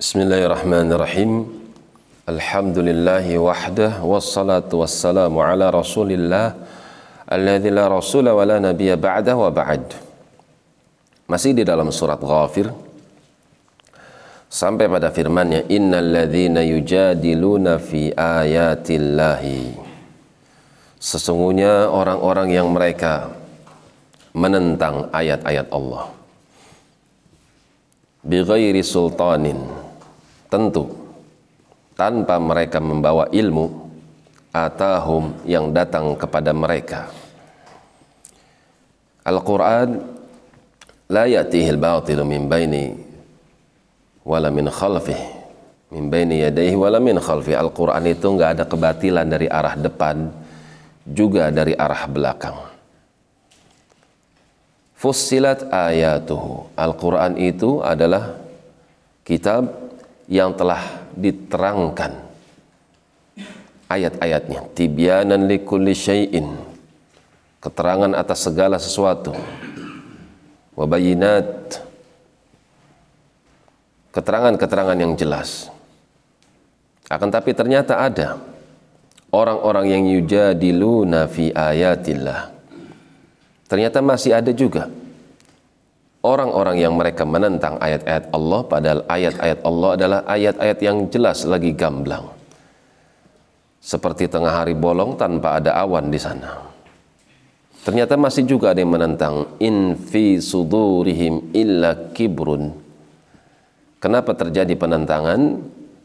Bismillahirrahmanirrahim. Alhamdulillahi wahdah wassalatu wassalamu ala Rasulillah alladzi la rasula wa la nabiyya ba'dah wa ba'd. Masih di dalam surat Ghafir sampai pada firman-Nya innal yujadiluna fi ayatillahi. Sesungguhnya orang-orang yang mereka menentang ayat-ayat Allah bighairi sultanin tentu tanpa mereka membawa ilmu atahum yang datang kepada mereka. Al-Quran la ya'tihil batilu min baini wala min khalfih. Min baini yadayhi wala min khalfih Al-Quran itu nggak ada kebatilan dari arah depan juga dari arah belakang. Fussilat ayatuhu. Al-Quran itu adalah kitab yang telah diterangkan. Ayat-ayatnya. Tibyanan likulli syai'in. Keterangan atas segala sesuatu. Wabayinat keterangan-keterangan yang jelas. Akan tapi ternyata ada orang-orang yang yujadiluna fi ayatillah. Ternyata masih ada juga orang-orang yang mereka menentang ayat-ayat Allah padahal ayat-ayat Allah adalah ayat-ayat yang jelas lagi gamblang. Seperti tengah hari bolong tanpa ada awan di sana. Ternyata masih juga ada yang menentang in fi sudurihim illa kibrun. Kenapa terjadi penentangan?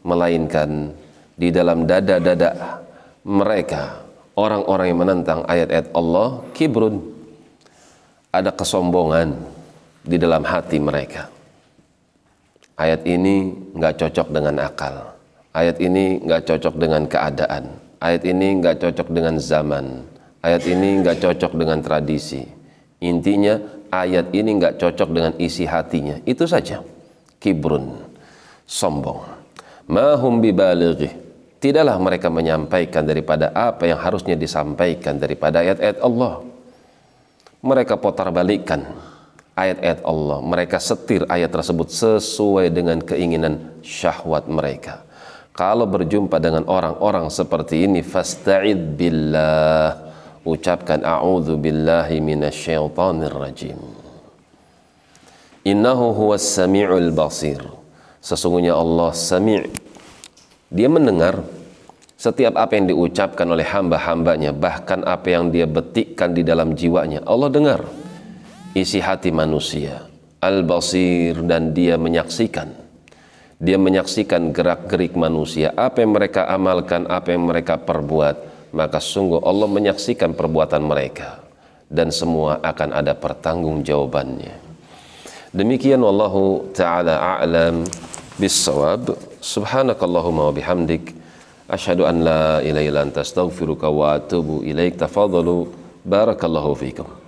Melainkan di dalam dada-dada mereka orang-orang yang menentang ayat-ayat Allah kibrun. Ada kesombongan di dalam hati mereka. Ayat ini nggak cocok dengan akal. Ayat ini nggak cocok dengan keadaan. Ayat ini nggak cocok dengan zaman. Ayat ini nggak cocok dengan tradisi. Intinya ayat ini nggak cocok dengan isi hatinya. Itu saja. Kibrun, sombong. Mahum bibalighi. Tidaklah mereka menyampaikan daripada apa yang harusnya disampaikan daripada ayat-ayat Allah. Mereka putar balikkan ayat-ayat Allah. Mereka setir ayat tersebut sesuai dengan keinginan syahwat mereka. Kalau berjumpa dengan orang-orang seperti ini, fasta'id billah. Ucapkan a'udzu billahi minasyaitonir rajim. Innahu huwas sami'ul basir. Sesungguhnya Allah sami' Dia mendengar setiap apa yang diucapkan oleh hamba-hambanya, bahkan apa yang dia betikkan di dalam jiwanya. Allah dengar isi hati manusia. Al-Basir dan dia menyaksikan. Dia menyaksikan gerak-gerik manusia, apa yang mereka amalkan, apa yang mereka perbuat. Maka sungguh Allah menyaksikan perbuatan mereka dan semua akan ada pertanggungjawabannya. Demikian wallahu taala a'lam bissawab. Subhanakallahumma wa bihamdik asyhadu an la ilaha illa anta astaghfiruka wa atubu ilaik. Tafadhalu barakallahu fikum.